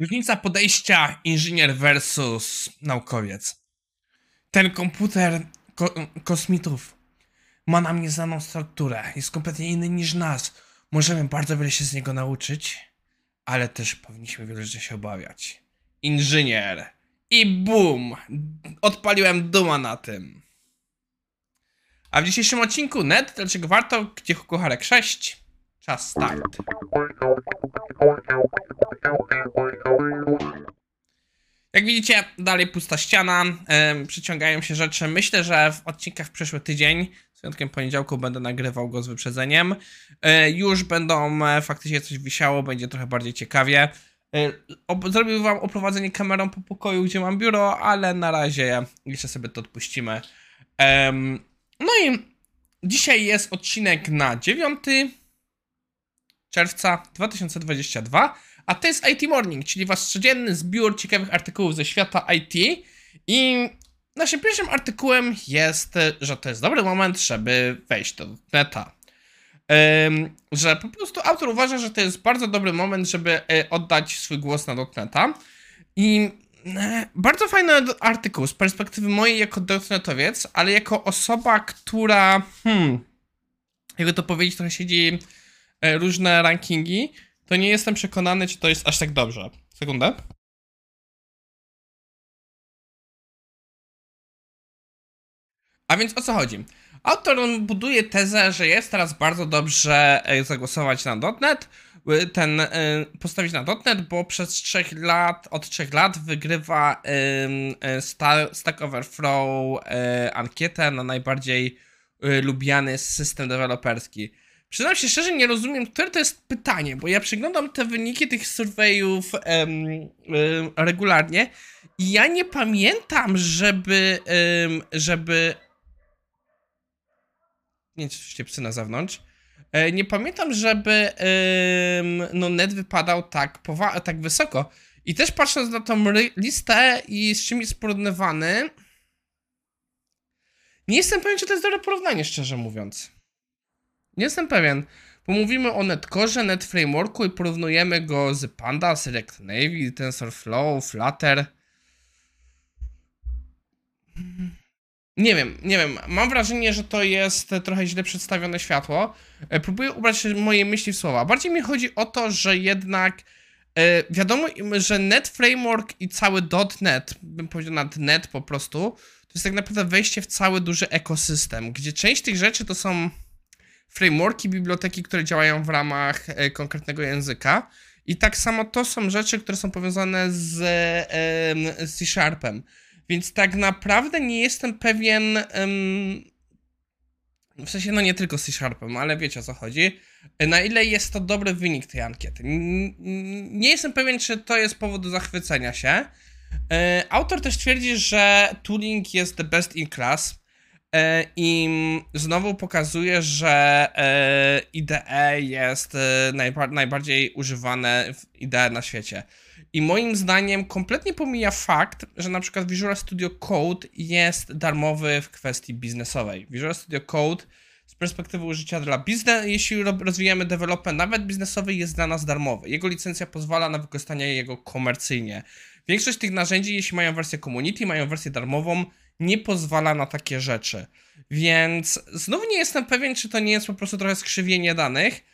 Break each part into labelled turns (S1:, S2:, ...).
S1: Różnica podejścia inżynier versus naukowiec. Ten komputer ko kosmitów ma nam nieznaną strukturę, jest kompletnie inny niż nas. Możemy bardzo wiele się z niego nauczyć, ale też powinniśmy wiele rzeczy się obawiać. Inżynier. I bum! Odpaliłem duma na tym. A w dzisiejszym odcinku net, dlaczego warto, gdzie kucharek 6. Czas start. Jak widzicie, dalej pusta ściana, em, przyciągają się rzeczy. Myślę, że w odcinkach w przyszły tydzień, z wyjątkiem poniedziałku, będę nagrywał go z wyprzedzeniem. E, już będą e, faktycznie coś wisiało, będzie trochę bardziej ciekawie. E, ob- Zrobił wam oprowadzenie kamerą po pokoju, gdzie mam biuro, ale na razie jeszcze sobie to odpuścimy. No i dzisiaj jest odcinek na 9 czerwca 2022, a to jest IT Morning, czyli wasz codzienny zbiór ciekawych artykułów ze świata IT. I naszym pierwszym artykułem jest, że to jest dobry moment, żeby wejść do neta. Że po prostu autor uważa, że to jest bardzo dobry moment, żeby e, oddać swój głos na dotneta. I e, bardzo fajny artykuł z perspektywy mojej jako dotnetowiec, ale jako osoba, która, hmm, jakby to powiedzieć, trochę siedzi różne rankingi, to nie jestem przekonany, czy to jest aż tak dobrze. Sekundę. A więc o co chodzi? Autor buduje tezę, że jest teraz bardzo dobrze e, zagłosować na .NET, y, ten, postawić na .NET, bo przez 3 lat, od 3 lat wygrywa Stack Overflow ankietę na najbardziej lubiany system deweloperski. Przyznam się szczerze, nie rozumiem, które to jest pytanie, bo ja przyglądam te wyniki tych surveyów em, em, regularnie i ja nie pamiętam, żeby, em, żeby... Nie, psy na zewnątrz. E, Nie pamiętam, żeby em, no net wypadał tak, tak wysoko. I też patrząc na tą listę i z czym jest porównywany, nie jestem pewien, czy to jest dobre porównanie, szczerze mówiąc. Nie jestem pewien, bo mówimy o Netcore, Net Frameworku i porównujemy go z Pandas, React Native, TensorFlow, Flutter. Nie wiem, nie wiem. Mam wrażenie, że to jest trochę źle przedstawione światło. E, Próbuję ubrać moje myśli w słowa. Bardziej mi chodzi o to, że jednak e, wiadomo, że Net Framework i cały .NET, bym powiedział nad .NET po prostu, to jest tak naprawdę wejście w cały duży ekosystem, gdzie część tych rzeczy to są frameworki, biblioteki, które działają w ramach e, konkretnego języka. I tak samo to są rzeczy, które są powiązane z z C-Sharpem. Więc tak naprawdę nie jestem pewien. w sensie, no nie tylko z C-Sharpem, ale wiecie o co chodzi. e, Na ile jest to dobry wynik tej ankiety. Nie jestem pewien, czy to jest powód do zachwycenia się. E, Autor też twierdzi, że tooling jest the best in class. E, I znowu pokazuje, że e, IDE jest e, najba najbardziej używane w IDE na świecie. I moim zdaniem kompletnie pomija fakt, że na przykład Visual Studio Code jest darmowy w kwestii biznesowej. Visual Studio Code z perspektywy użycia dla biznes, jeśli ro- rozwijamy development nawet biznesowy, jest dla nas darmowy. Jego licencja pozwala na wykorzystanie jego komercyjnie. Większość tych narzędzi, jeśli mają wersję community, mają wersję darmową, nie pozwala na takie rzeczy. Więc znów nie jestem pewien, czy to nie jest po prostu trochę skrzywienie danych.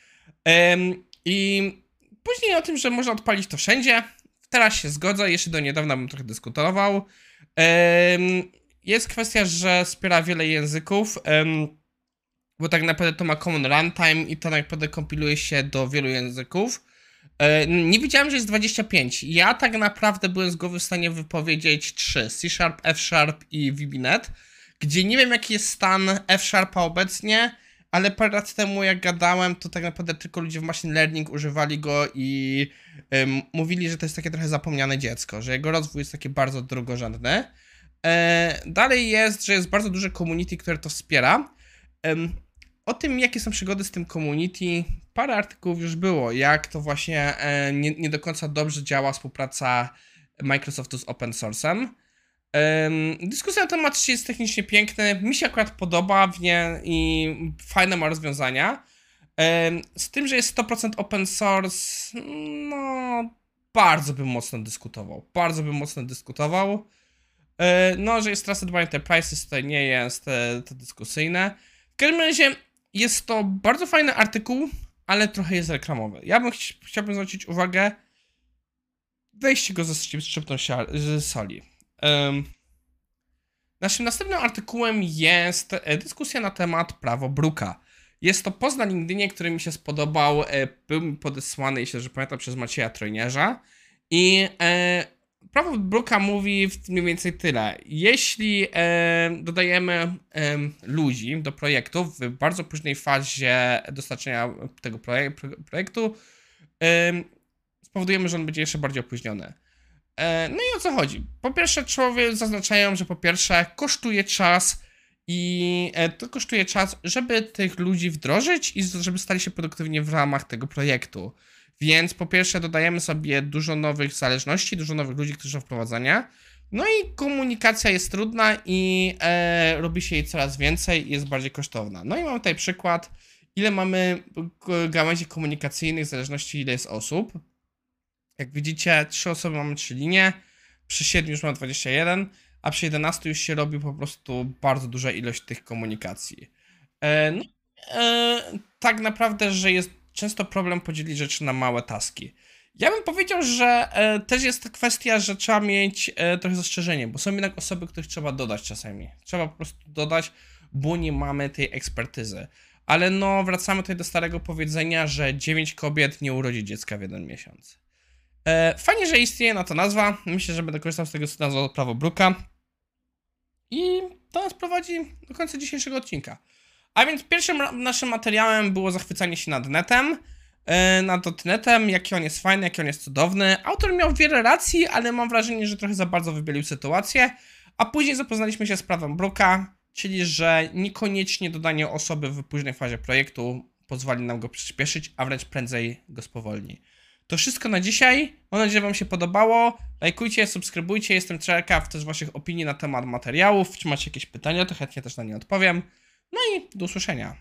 S1: Em, I później o tym, że można odpalić to wszędzie. Teraz się zgodzę, jeszcze do niedawna bym trochę dyskutował. Em, Jest kwestia, że wspiera wiele języków, em, bo tak naprawdę to ma common runtime i to naprawdę kompiluje się do wielu języków. E, Nie wiedziałem, że jest 25. Ja tak naprawdę byłem z głowy w stanie wypowiedzieć 3: C Sharp, F Sharp i VBNet, gdzie nie wiem, jaki jest stan F Sharpa obecnie, ale parę lat temu, jak gadałem, to tak naprawdę tylko ludzie w machine learning używali go i ym, mówili, że to jest takie trochę zapomniane dziecko, że jego rozwój jest taki bardzo drugorzędny. E, dalej jest, że jest bardzo duże community, które to wspiera. Ym, o tym, jakie są przygody z tym community, parę artykułów już było, jak to właśnie e, nie, nie do końca dobrze działa współpraca Microsoftu z open source'em. Em, dyskusja na temat jest technicznie piękny, mi się akurat podoba w nie i fajne ma rozwiązania. Z tym, że jest 100% open source, no bardzo bym mocno dyskutował. Bardzo bym mocno dyskutował. E, No, że jest Trusted by Enterprises, to nie jest e, to dyskusyjne. W każdym razie jest to bardzo fajny artykuł, ale trochę jest reklamowy. Ja bym chci- chciałbym zwrócić uwagę, weźcie go ze szczyptą z soli. Em, Naszym następnym artykułem jest e, dyskusja na temat prawo Bruka. Jest to post na LinkedInie, który mi się spodobał. e, Był mi podesłany, jeśli dobrze pamiętam, przez Macieja Trojnierza. I e, prawo Bruka mówi mniej więcej tyle. Jeśli e, dodajemy em, ludzi do projektów w bardzo późnej fazie dostarczenia tego projek- pro- projektu, em, spowodujemy, że on będzie jeszcze bardziej opóźniony. E, No i o co chodzi? Po pierwsze, człowiek zaznaczają, że po pierwsze kosztuje czas i e, to kosztuje czas, żeby tych ludzi wdrożyć i żeby stali się produktywnie w ramach tego projektu. Więc po pierwsze dodajemy sobie dużo nowych zależności, dużo nowych ludzi, którzy są wprowadzania. No i komunikacja jest trudna i e, robi się jej coraz więcej i jest bardziej kosztowna. No i mamy tutaj przykład, ile mamy gałęzi komunikacyjnych w zależności ile jest osób. Jak widzicie, trzy osoby mamy trzy linie, przy 7 już mamy 21, a przy 11 już się robi po prostu bardzo duża ilość tych komunikacji. E, no, e, tak naprawdę, że jest często problem podzielić rzeczy na małe taski. Ja bym powiedział, że e, też jest kwestia, że trzeba mieć e, trochę zastrzeżenie, bo są jednak osoby, których trzeba dodać czasami. Trzeba po prostu dodać, bo nie mamy tej ekspertyzy. Ale no, wracamy tutaj do starego powiedzenia, że 9 kobiet nie urodzi dziecka w jeden miesiąc. E, fajnie, że istnieje na to nazwa. Myślę, że będę korzystał z tego z nazwą prawo Bruka. I to nas prowadzi do końca dzisiejszego odcinka. A więc pierwszym naszym materiałem było zachwycanie się nad netem. E, nad dotnetem, jaki on jest fajny, jaki on jest cudowny. Autor miał wiele racji, ale mam wrażenie, że trochę za bardzo wybielił sytuację. A później zapoznaliśmy się z prawem Bruka, czyli że niekoniecznie dodanie osoby w późnej fazie projektu pozwoli nam go przyspieszyć, a wręcz prędzej go spowolni. To wszystko na dzisiaj. Mam nadzieję, że Wam się podobało. Lajkujcie, subskrybujcie. Jestem ciekaw też Waszych opinii na temat materiałów. Czy macie jakieś pytania, to chętnie też na nie odpowiem. No i do usłyszenia.